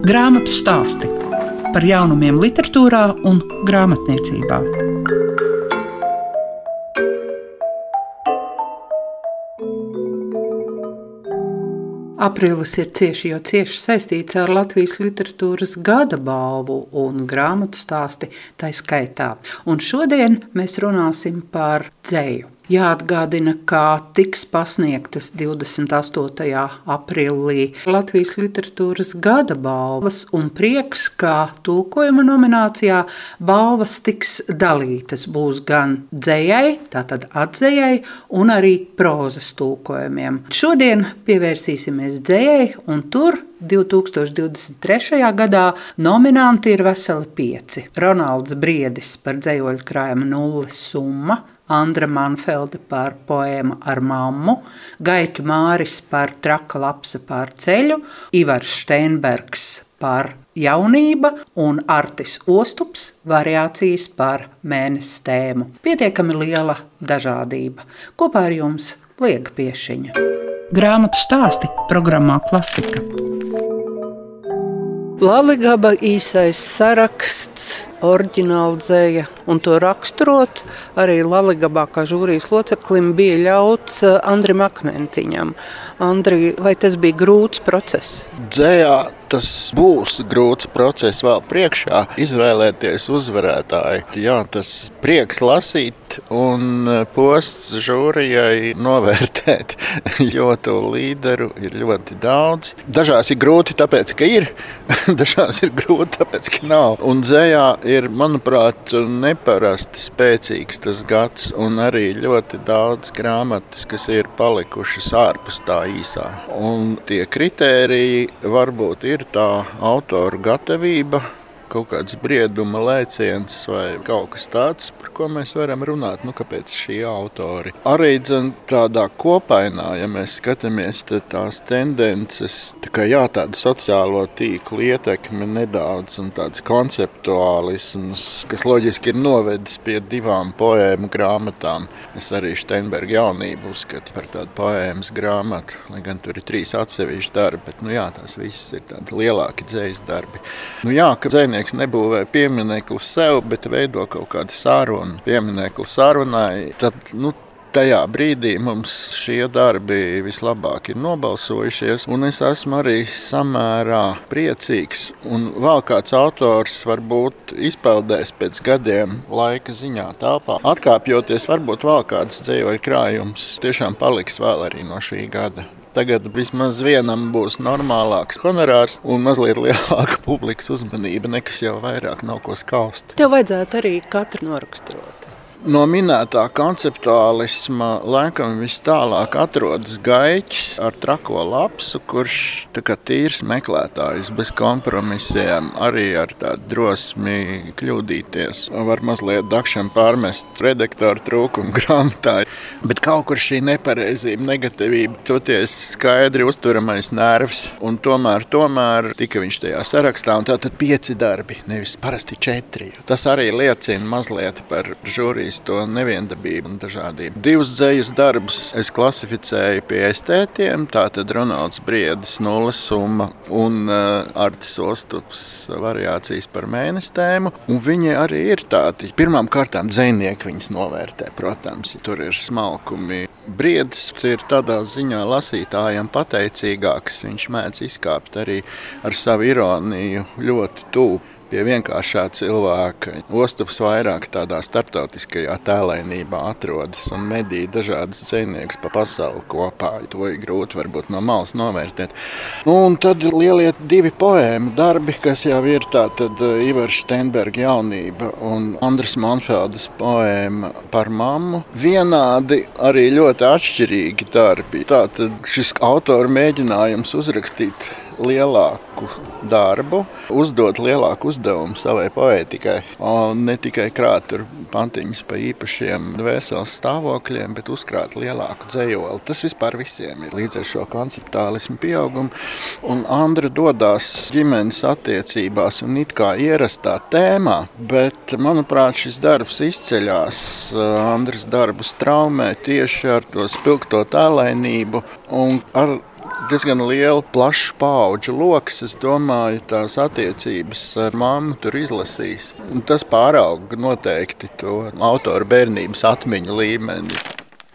Grāmatu stāsti par jaunumiem, literatūrā un grāmatniecībā. Aprīlis ir cieši, jo cieši saistīts ar Latvijas literatūras gada balvu un grāmatu stāsti tā skaitā. Un šodien mēs runāsim par dzēju. Jāatgādina, ka tiks pasniegtas 28. aprīlī Latvijas literatūras gada balvas, un prieks, ka tulkojuma nominācijā balvas tiks dalītas. Būs gan dzējai, tātad atzējai, un arī prozas tulkojumiem. Šodien pievērsīsimies dzējai, un tur 2023. gadā nominanti ir veseli pieci. Ronalds Briedis par dzējoļu krājuma nulles summa, Andra Manfelde par poēmu ar mammu, Gaitu Māris par traka lapsa pār ceļu, Ivars Steinbergs par jaunība un Artis Ostups variācijas par mēnesi tēmu. Pietiekami liela dažādība. Kopā ar jums Liega Piešiņa. Grāmatu stāsti programmā Klasika. Latvijas īsais saraksts, oriģināla dzēja, un to raksturot arī Latvijas kā žūrijas loceklim bija ļauts eh, Andrim Akmentiņam. Andri, vai tas bija grūts process? Dzējā tas būs grūts process vēl priekšā, izvēlēties uzvarētāju. Jā, tas prieks lasīt un posts žūrijai novērtēt, jo to līderu ir ļoti daudz. Dažās ir grūti, tāpēc, ka ir, dažās ir grūti, tāpēc, ka nav. Un dzējā ir, manuprāt, neparasti spēcīgs tas gads un arī ļoti daudz grāmatas, kas ir palikušas ārpus tā īsā. Un tie kritēriji varbūt ir tā autora gatavība kaut kāds brieduma lēciens vai kaut kas tāds, par ko mēs varam runāt. Nu, kāpēc šie autori? Arī dzen, tādā kopainā, ja mēs skatāmies tās tendences, tā kā jā, tāda sociālo tīklu ietekme nedaudz un tāds konceptuālisms, kas loģiski ir novedis pie divām poēmu grāmatām. Es arī Steinberga jaunību uzskatu par tādu poēmas grāmatu, lai gan tur ir trīs atsevišķi darbi, bet nu jā, tās visas ir tādi lielāki dzējas darbi. Nu jā, ka dzēnieki Pētnieks nebūvē pieminiektu sev, bet veido kaut kādu sarunu, pieminiektu sarunai. Tad, nu, Tajā brīdī mums šie darbi vislabāk ir nobalsojušies, un es esmu arī samērā priecīgs. Un vēl kāds autors varbūt izpeldēs pēc gadiem laika ziņā telpā. Atkāpjoties, varbūt vēl kāds dzīvoja krājums tiešām paliks vēl arī no šī gada. Tagad vismaz vienam būs normālāks honorārs un mazliet lielāka publikas uzmanība, nekas jau vairāk nav ko skaust. Tev vajadzētu arī katru noraksturot. No minētā konceptuālisma laikam vis tālāk atrodas gaiķis ar trako lapsu, kurš ir tīrs meklētājs, bez kompromisiem, arī ar tādu drosmi kļūdīties. Var mazliet dakšam pārmest redaktoru trūkumu grāmatā, bet kaut kur šī nepareizība, negatīvība, toties skaidri uzturamais nervs, un tomēr, tomēr tika viņš tajā sarakstā, un tātad pieci darbi, nevis parasti četri. Tas arī liecina mazliet par žūriju atzīst to neviendabību un dažādību. Divus dzējas darbus es klasificēju pie estētiem. Tātad Ronalds Briedis, nulles summa un uh, Artis Ostups variācijas par mēnesi tēmu. Un viņi arī ir tādi. Pirmām kārtām dzēnieki viņus novērtē, protams, tur ir smalkumi. Briedis ir tādā ziņā lasītājam pateicīgāks. Viņš mēdz izkāpt arī ar savu ironiju ļoti tuvu pie vienkāršā cilvēka. Ostups vairāk tādā starptautiskajā tēlēnībā atrodas un medī dažādas dzīvniekus pa pasauli kopā. To ir grūti varbūt no malas novērtēt. Nu, un tad lielie divi poēmu darbi, kas jau ir tātad eh, Ivars Steinberga jaunība un Andras Manfeldas poēma par mammu. Vienādi arī ļoti atšķirīgi darbi. Tātad šis autora mēģinājums uzrakstīt lielāku darbu, uzdot lielāku uzdevumu savai poētikai. Un ne tikai krāt pantiņus pa īpašiem dvēseles stāvokļiem, bet uzkrāt lielāku dzējoli. Tas vispār visiem ir līdz ar šo konceptuālismu pieaugumu. Un Andra dodas ģimenes attiecībās un it kā ierastā tēmā, bet manuprāt šis darbs izceļās Andras darbu straumē tieši ar to spilgto tēlainību un ar diezgan liela, plaša paudžu lokus. Es domāju, tās attiecības ar mammu tur izlasīs. Un tas pārauga noteikti to autoru bērnības atmiņu līmeni.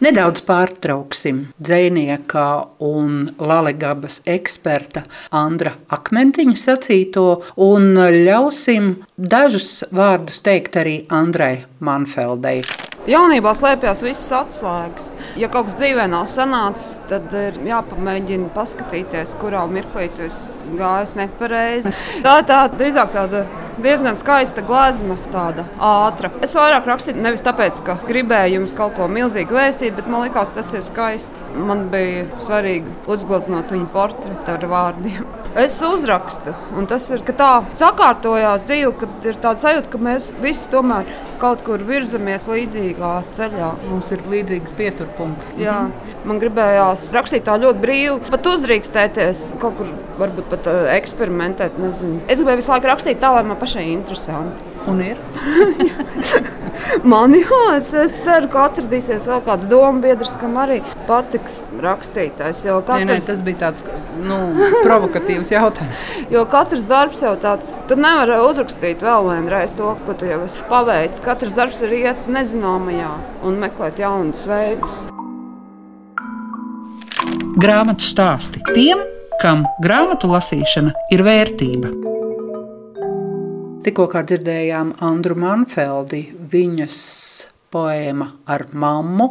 Nedaudz pārtrauksim dzinieka un Latvijas eksperta Andra Akmentiņa sacīto un ļausim dažus vārdus teikt arī Andrai Manfeldei. Jaunībā slēpjas visas atslēgas. Ja kaut kas dzīvē nav sanācis, tad ir jāpamēģina paskatīties, kurā mirklī tas gājis nepareizi. Tā ir tā, drīzāk tāda diezgan skaista glezna, tāda ātra. Es vairāk rakstīju nevis tāpēc, ka gribēju jums kaut ko milzīgu vēstīt, bet man liekas, tas ir skaisti. Man bija svarīgi uzgleznot viņa portretu ar vārdiem. Es uzrakstu, un tas ir tā, sakārtojās dzīve, kad ir tāds sajūta, ka mēs visi tomēr kaut kur virzamies līdzīgā ceļā. Mums ir līdzīgs pieturpunkts. Jā, man gribējās rakstīt tā ļoti brīvi, pat uzdrīkstēties, kaut kur varbūt pat uh, eksperimentēt. Nezinu. Es gribēju visu laiku rakstīt tā, lai man pašai interesanti. Un ir? Man jā, es, es ceru, ka atradīsies vēl kāds domu biedrs, kam arī patiks rakstītājs. Katrs... Nē, nē, tas bija tāds nu, provokatīvs jautājums. jo katrs darbs jau tāds, tu nevari uzrakstīt vēl vienreiz to, ko tu jau esi paveicis. Katrs darbs ir iet nezināmajā un meklēt jaunus veidus. Grāmatu stāsti tiem, kam grāmatu lasīšana ir vērtība. Tikko dzirdējām Andru Manfeldi, viņas poēma ar mammu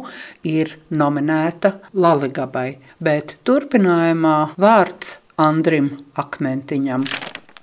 ir nominēta Laligabai, bet turpinājumā vārds Andrim Akmentiņam.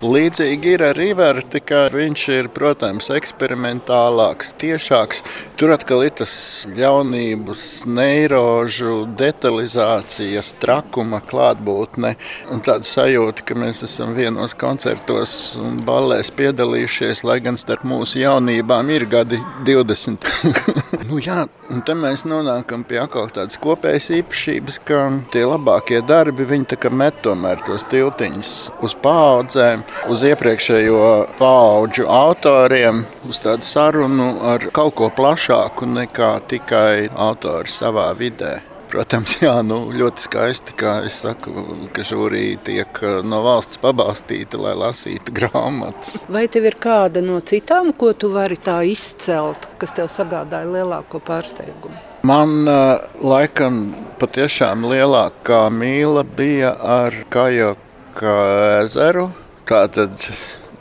Līdzīgi ir ar Riveru, tikai viņš ir, protams, eksperimentālāks, tiešāks. Tur atkal ir tas ļaunības, neirožu, detalizācijas, trakuma klātbūtne. Un tāda sajūta, ka mēs esam vienos koncertos un ballēs piedalījušies, lai gan starp mūsu jaunībām ir gadi 20. nu, jā, un te mēs nonākam pie atkal tādas kopējas īpašības, ka tie labākie darbi, viņi tā kā met tomēr tos tiltiņus uz paudzēm uz iepriekšējo paudžu autoriem, uz tādu sarunu ar kaut ko plašāku nekā tikai autori savā vidē. Protams, jā, nu, ļoti skaisti, kā es saku, ka žūrija tiek uh, no valsts pabalstīta, lai lasītu grāmatas. Vai tev ir kāda no citām, ko tu vari tā izcelt, kas tev sagādāja lielāko pārsteigumu? Man uh, laikam patiešām lielākā mīla bija ar Kajaka ezeru Tātad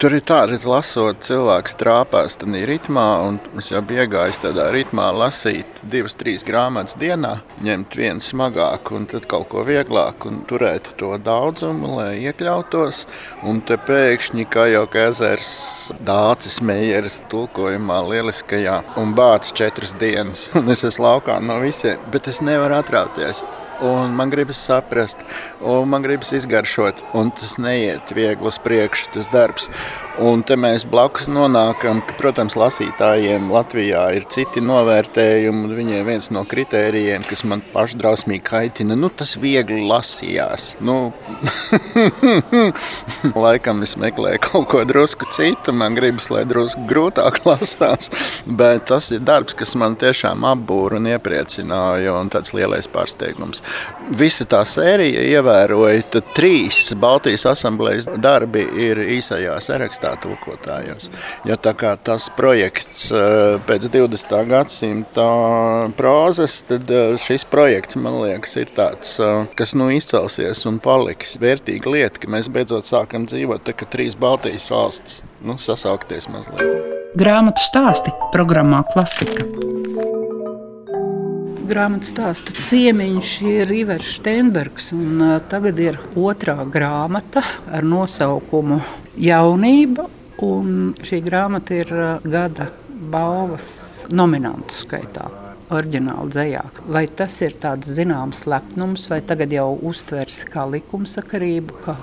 Tur ir tā, ka lasot, cilvēks trāpās tādā ritmā, un es jau biju iegājis tādā ritmā, lasīt divas, trīs grāmatas dienā, ņemt vienu smagāku, un tad kaut ko vieglāku, un turēt to daudzumu, lai iekļautos. Un te pēkšņi, kā jau ezers dācis mējeras tulkojumā, lieliskajā, un bācis četras dienas, un es esmu laukā no visiem, bet es nevaru atrauties un man gribas saprast, un man gribas izgaršot, un tas neiet viegli uz priekšu, tas darbs. Un te mēs blakus nonākam, ka, protams, lasītājiem Latvijā ir citi novērtējumi, un viņiem viens no kritērijiem, kas man pašdrausmīgi kaitina, nu tas viegli lasījās. Nu, laikam es meklēju kaut ko drusku citu, man gribas, lai drusku grūtāk lasās, bet tas ir darbs, kas man tiešām apbūra un iepriecināja, un tāds lielais pārsteigums. Visa tā sērija ievēroja, tad trīs Baltijas asamblējas darbi ir īsajā sarakstā tulkotājos. Jo tā kā tas projekts eh, pēc 20. gadsimta prozas, tad eh, šis projekts, man liekas, ir tāds, eh, kas nu izcelsies un paliks. Vērtīga lieta, ka mēs beidzot sākam dzīvot tā kā trīs Baltijas valsts, nu, sasaukties mazliet. Grāmatu stāsti programmā Klasika grāmatu stāstu ciemiņš ir Ivers Steinbergs. Tagad ir otrā grāmata ar nosaukumu Jaunība. Šī grāmata ir gada balvas nominantu skaitā. Orģināli dzējā. Vai tas ir tāds zināms lepnums, vai tagad jau uztvers kā likumsakarību, ka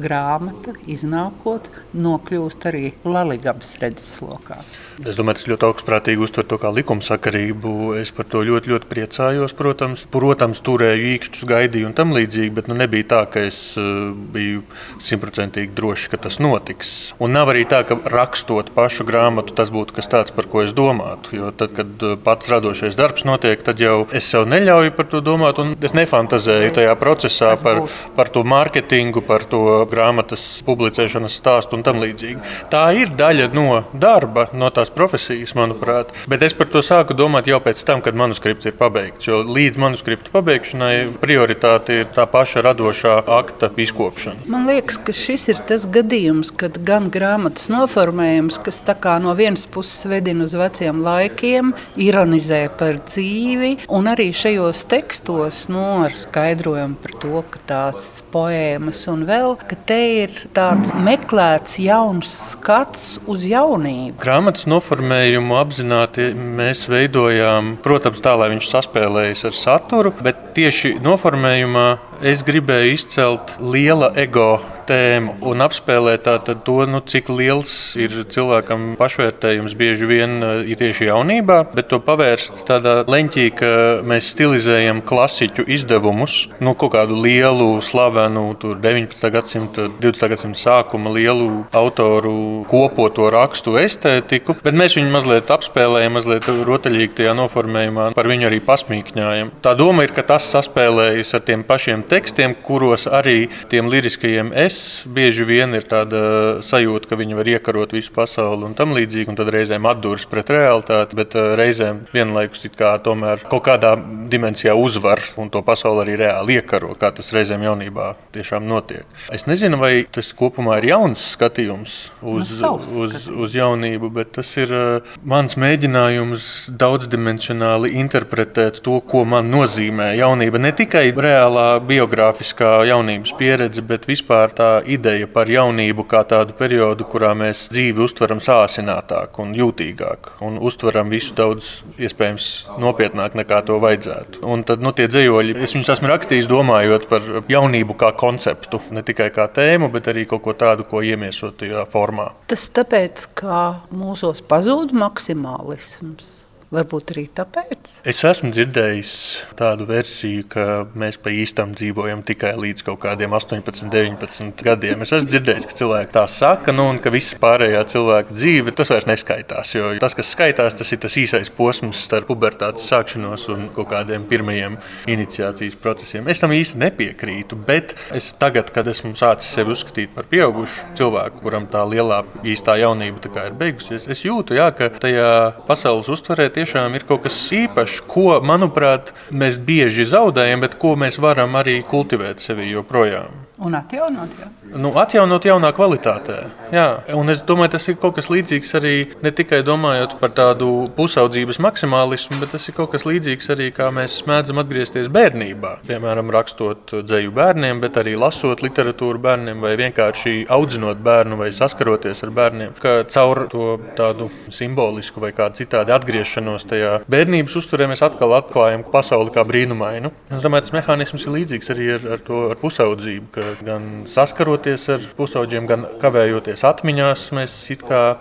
grāmata, iznākot, nokļūst arī Latvijas redzeslokā. Es domāju, tas ļoti augstprātīgi uztver to kā likumsakarību. Es par to ļoti, ļoti priecājos. Protams, protams turēju īkšķus, gaidīju un tam līdzīgi, bet nu, nebija tā, ka es uh, biju simtprocentīgi drošs, ka tas notiks. Un nav arī tā, ka rakstot pašu grāmatu, tas būtu kas tāds, par ko es domātu. Jo tad, kad uh, pats radošais darbs notiek, tad jau es sev neļauju par to domāt, un es nefantazēju tajā procesā par, par to mārketingu, par to grāmatas publicēšanas stāstu un tam līdzīgi. Tā ir daļa no darba, no tās profesijas, manuprāt. Bet es par to sāku domāt jau pēc tam, kad manuskripts ir pabeigts. Jo līdz manuskripta pabeigšanai prioritāte ir tā paša radošā akta izkopšana. Man liekas, ka šis ir tas gadījums, kad gan grāmatas noformējums, kas no vienas puses vedina uz veciem laikiem, ironizē par dzīvi, un arī šajos tekstos nu, ar skaidrojumu par to, ka tās poēmas un vēl, ka te ir tāds meklēts jauns skats uz jaunību. Grāmatas noformējumu apzināti mēs veidojām, protams, tā, lai viņš saspēlējas ar saturu, bet tieši noformējumā es gribēju izcelt liela ego tēmu un apspēlēt to, nu, cik liels ir cilvēkam pašvērtējums bieži vien ir tieši jaunībā, bet to pavērst tādā leņķī, ka mēs stilizējam klasiķu izdevumus, nu, kaut kādu lielu, slavenu, 19. gadsimta, 20. gadsimta sākuma lielu autoru kopoto rakstu estētiku, bet mēs viņu mazliet apspēlējam, mazliet rotaļīgi tajā noformējumā, par viņu arī pasmīkņājam. Tā doma ir, ka tas saspēlējas ar tiem pašiem tekstiem, kuros arī tiem liriskajiem es bieži vien ir tāda sajūta, ka viņi var iekarot visu pasauli un tam līdzīgi, un tad reizēm atduras pret realitāti, bet uh, reizēm vienlaikus kā tomēr kaut kādā dimensijā uzvar un to pasauli arī reāli iekaro, kā tas reizēm jaunībā tiešām notiek. Es nezinu, vai tas kopumā ir jauns skatījums uz, nu, uz, uz jaunību, bet tas ir uh, mans mēģinājums daudzdimensionāli interpretēt to, ko man nozīmē jaunība. Ne tikai reālā biogrāfiskā jaunības pieredze, bet vispār tā ideja par jaunību kā tādu periodu, kurā mēs dzīvi uztveram sāsinātāk un jūtīgāk, un uztveram visu daudz iespējams nopietnāk nekā to vajadzētu. Un tad nu, tie dzējoļi, es viņus esmu rakstījis domājot par jaunību kā konceptu, ne tikai kā tēmu, bet arī kaut ko tādu, ko iemiesot tajā formā. Tas tāpēc, ka mūsos pazūd maksimālisms. Varbūt arī tāpēc. Es esmu dzirdējis tādu versiju, ka mēs pa īstam dzīvojam tikai līdz kaut kādiem 18, 19 gadiem. Es esmu dzirdējis, ka cilvēki tā saka, nu, un ka viss pārējā cilvēka dzīve tas vairs neskaitās. Jo tas, kas skaitās, tas ir tas īsais posms starp pubertātes sākšanos un kaut kādiem pirmajiem iniciācijas procesiem. Es tam īsti nepiekrītu, bet es tagad, kad esmu sācis sevi uzskatīt par pieaugušu cilvēku, kuram tā lielā īstā jaunība ir beigusies, es jūtu, jā, ka tajā pasaules uztverē tiešām ir kaut kas īpašs, ko, manuprāt, mēs bieži zaudējam, bet ko mēs varam arī kultivēt sevi joprojām. Un atjaunot, jā. Nu, atjaunot jaunā kvalitātē. Jā. Un es domāju, tas ir kaut kas līdzīgs arī ne tikai domājot par tādu pusaudzības maksimālismu, bet tas ir kaut kas līdzīgs arī kā mēs mēdzam atgriezties bērnībā. Piemēram, rakstot dzēju bērniem, bet arī lasot literatūru bērniem, vai vienkārši audzinot bērnu, vai saskaroties ar bērniem. Ka caur to tādu simbolisku vai kādu citādi atgriešanos tajā bērnības uzturē mēs atkal atklājam pasauli kā brīnumainu. Es domāju, tas mehānisms ir līdzīgs arī ar, ar to ar pusaudzību gan saskaroties ar pusauģiem, gan kavējoties atmiņās, mēs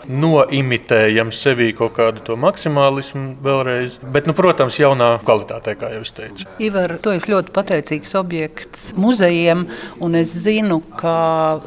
noimitējam sevī kaut kādu to maksimālismu vēlreiz. Bet, nu, protams, jaunā kvalitātē, kā jau es teicu. Ivar, tu esi ļoti pateicīgs objekts muzejiem, un es zinu, ka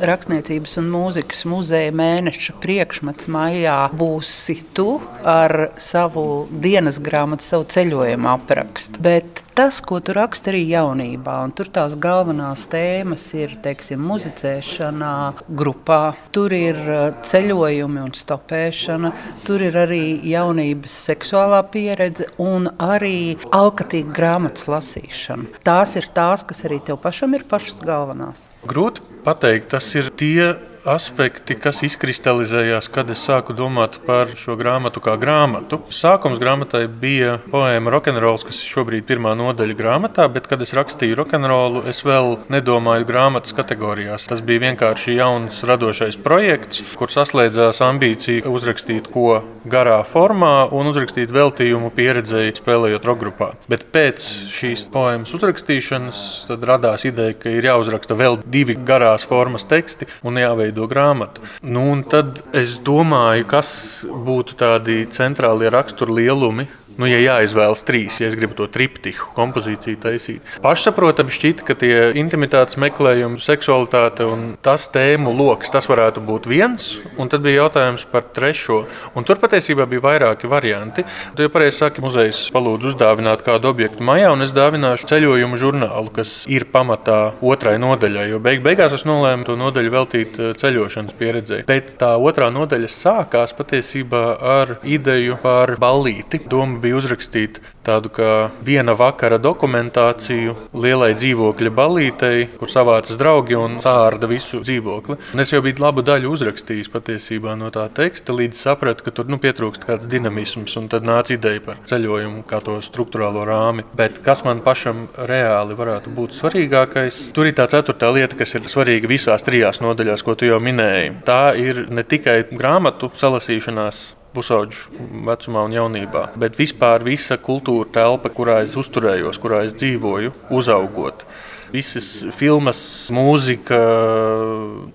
Rakstniecības un mūzikas muzeja mēneša priekšmets maijā būsi tu ar savu dienas grāmatu, savu ceļojumu aprakstu. Bet tas, ko tu raksti arī jaunībā. Tur tās galvenās tēmas ir teiksim, muzicēšana, grupā, tur ir uh, ceļojumi un stopēšana, tur ir arī jaunības seksuālā pieredze un arī alkatīga grāmatas lasīšana. Tās ir tās, kas arī tev pašam ir pašas galvenās. Grūti pateikt, tas ir tie aspekti, kas izkristalizējās, kad es sāku domāt par šo grāmatu kā grāmatu. Sākums grāmatai bija poēma Rokenrols, kas ir šobrīd pirmā nodaļa grāmatā, bet, kad es rakstīju rokenrolu, es vēl nedomāju grāmatas kategorijās. Tas bija vienkārši jauns radošais projekts, kur saslēdzās ambīcija uzrakstīt ko garā formā un uzrakstīt veltījumu pieredzēji spēlējot rokgrupā. Bet pēc šīs poēmas uzrakstīšanas radās ideja, ka ir jāuzraksta vēl divi garās formas teksti un jāveido grāmata. Nu, tad es domāju, kas būtu tādi centrālie rakstura lielumi Nu, ja jāizvēlas trīs, ja es gribu to triptiku kompozīciju taisīt, pašsaprotami šķiet, ka tie intimitātes meklējumi, seksualitāte un tas tēmu lokus, tas varētu būt viens. Un tad bija jautājums par trešo. Un tur patiesībā bija vairāki varianti. Tu jau pareizi saki, muzejs palūdz uzdāvināt kādu objektu maijā, un es dāvināšu ceļojumu žurnālu, kas ir pamatā otrai nodaļai. Jo beig beigās es nolēmu to nodaļu veltīt eh, ceļošanas pieredzei. Bet tā otrā nodaļa sākās patiesībā ar ideju par ballīti. Doma bija uzrakstīt tādu kā viena vakara dokumentāciju lielai dzīvokļa balītei, kur savācas draugi un sārda visu dzīvokli. Un es jau biju labu daļu uzrakstījis patiesībā no tā teksta, līdz sapratu, ka tur nu, pietrūkst kāds dinamisms, un tad nāca ideja par ceļojumu, kā to struktūrālo rāmi. Bet kas man pašam reāli varētu būt svarīgākais? Tur ir tā ceturtā lieta, kas ir svarīga visās trijās nodaļās, ko tu jau minēji. Tā ir ne tikai grāmatu salasīšanās, pusauģu vecumā un jaunībā. Bet vispār visa kultūra telpa, kurā es uzturējos, kurā es dzīvoju, uzaugot. Visas filmas, mūzika,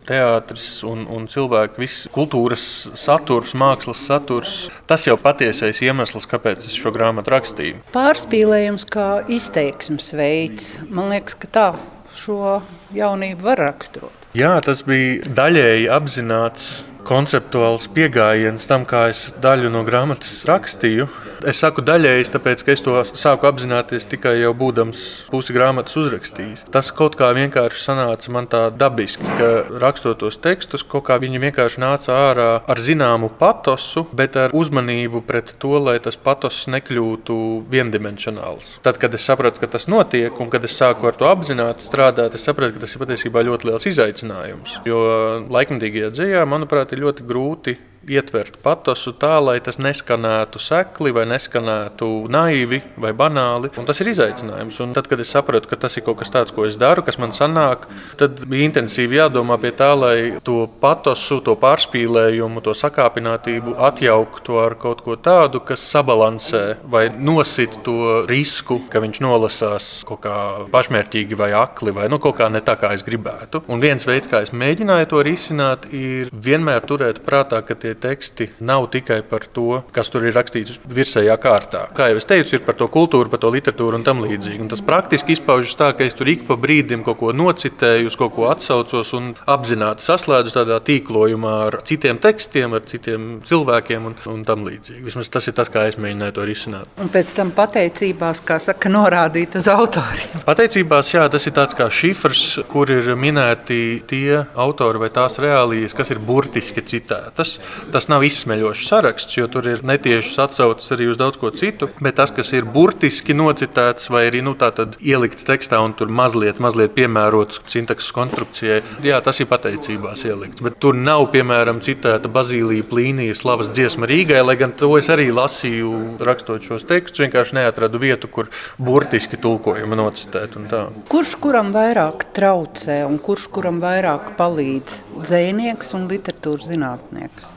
teātris un, un cilvēki, viss kultūras saturs, mākslas saturs. Tas jau patiesais iemesls, kāpēc es šo grāmatu rakstīju. Pārspīlējums kā izteiksmes veids. Man liekas, ka tā šo jaunību var raksturot. Jā, tas bija daļēji apzināts konceptuāls pieejams tam, kā es daļu no grāmatas rakstīju. Es saku daļēji, tāpēc, ka es to sāku apzināties tikai jau būdams pusi grāmatas uzrakstījis. Tas kaut kā vienkārši sanāca man tā dabiski, ka rakstot tos tekstus, kaut kā viņi vienkārši nāca ārā ar zināmu patosu, bet ar uzmanību pret to, lai tas patos nekļūtu viendimensionāls. Tad, kad es sapratu, ka tas notiek, un kad es sāku ar to apzināti strādāt, es sapratu, ka tas ir patiesībā ļoti liels izaicinājums. Jo laikmatīgajā dzīvē, manuprāt, ļoti grūti ietvert patosu tā, lai tas neskanētu sekli, vai neskanētu naivi vai banāli. Un tas ir izaicinājums. Un tad, kad es sapratu, ka tas ir kaut kas tāds, ko es daru, kas man sanāk, tad bija intensīvi jādomā pie tā, lai to patosu, to pārspīlējumu, to sakāpinātību atjauktu ar kaut ko tādu, kas sabalansē vai nosit to risku, ka viņš nolasās kaut kā pašmērķīgi vai akli, vai nu, kaut kā ne tā, kā es gribētu. Un viens veids, kā es mēģināju to risināt, ir vienmēr turēt prātā, ka tie šie teksti nav tikai par to, kas tur ir rakstīts virsējā kārtā. Kā jau es teicu, ir par to kultūru, par to literatūru un tam līdzīgi. Un tas praktiski izpaužas tā, ka es tur ik pa brīdim kaut ko nocitēju, uz kaut ko atsaucos un apzināti saslēdzu tādā tīklojumā ar citiem tekstiem, ar citiem cilvēkiem un, un tam līdzīgi. Vismaz tas ir tas, kā es mēģināju to risināt. Un pēc tam pateicībās, kā saka, norādīt uz autoriem. Pateicībās, jā, tas ir tāds kā šifrs, kur ir minēti tie autori vai tās reālijas, kas ir burtiski citētas. Tas nav izsmeļošs saraksts, jo tur ir netiešas atsauces arī uz daudz ko citu. Bet tas, kas ir burtiski nocitēts vai arī nu, ielikts tekstā un tur mazliet, mazliet piemērots sintakses konstrukcijai, jā, tas ir pateicībās ielikts. Bet tur nav piemēram citēta Bazīlija Plīnijas slavas dziesma Rīgai, lai gan to es arī lasīju, rakstot šos tekstus. Vienkārši neatradu vietu, kur burtiski tulkojumu nocitēt. Kurš kuram vairāk traucē un kurš kuram vairāk palīdz? Dzēnieks un literatūras zinātnieks.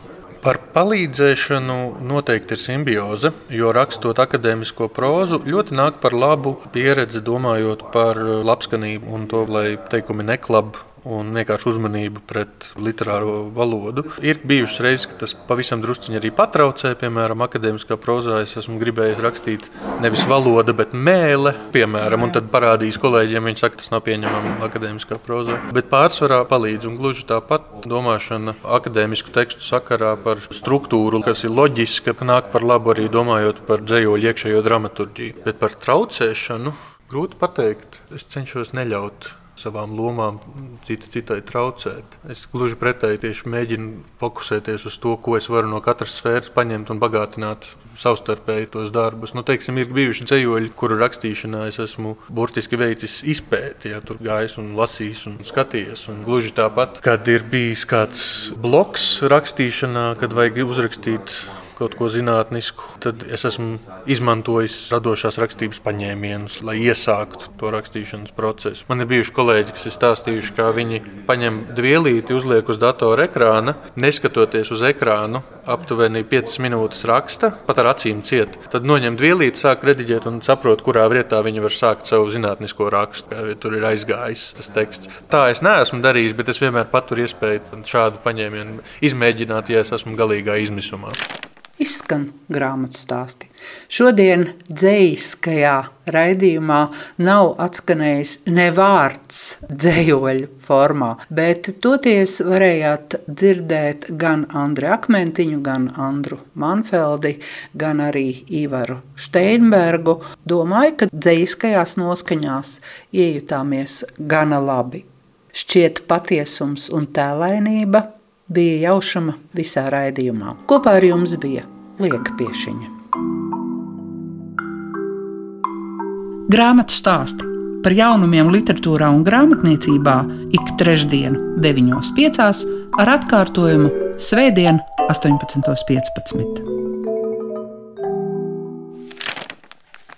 Par palīdzēšanu noteikti ir simbioze, jo rakstot akadēmisko prózu, ļoti nāk par labu pieredzi domājot par labskanību un to, lai teikumi neklab un vienkārši uzmanību pret literāro valodu. Ir bijušas reizes, ka tas pavisam drusciņi arī patraucē. Piemēram, akadēmiskā prozā es esmu gribējis rakstīt nevis valoda, bet mēlē, piemēram, un tad parādījis kolēģiem, viņi saka, tas nav pieņemami akadēmiskā prozā. Bet pārsvarā palīdz un gluži tāpat domāšana akadēmisku tekstu sakarā par struktūru, kas ir loģiska, nāk par labu arī domājot par dzējoļu iekšējo dramaturģiju. Bet par traucēšanu grūti pateikt. Es cenšos neļaut savām lomām cita citai traucēt. Es gluži pretēji tieši mēģinu fokusēties uz to, ko es varu no katras sfēras paņemt un bagātināt savstarpēji tos darbus. Nu, teiksim, ir bijuši ceļoļi, kuru rakstīšanā es esmu burtiski veicis izpēti, ja tur gājis un lasījis un skatījies. Un gluži tāpat, kad ir bijis kāds bloks rakstīšanā, kad vajag uzrakstīt kaut ko zinātnisku, tad es esmu izmantojis radošās rakstības paņēmienus, lai iesāktu to rakstīšanas procesu. Man ir bijuši kolēģi, kas ir stāstījuši, kā viņi paņem dvielīti, uzliek uz datora ekrāna, neskatoties uz ekrānu, aptuveni 5 minūtes raksta, pat ar acīm ciet. Tad noņem dvielīti, sāk rediģēt un saprot, kurā vietā viņi var sākt savu zinātnisko rakstu, kā tur ir aizgājis tas teksts. Tā es neesmu darījis, bet es vienmēr paturu iespēju šādu paņēmienu izmēģināt, ja es esmu galīgā izmisumā izskan grāmatu stāsti. Šodien dzīskajā raidījumā nav atskanējis ne vārds dzējoļu formā, bet toties varējāt dzirdēt gan Andru Akmentiņu, gan Andru Manfeldi, gan arī Ivaru Steinbergu. Domāju, ka dzīskajās noskaņās iejutāmies gana labi. Šķiet patiesums un tēlainība – bija jaušama visā raidījumā. Kopā ar jums bija Lieka Piešiņa. Grāmatu stāsti par jaunumiem literatūrā un grāmatniecībā ik trešdien, 9.5. ar atkārtojumu Svētdien, 18.15.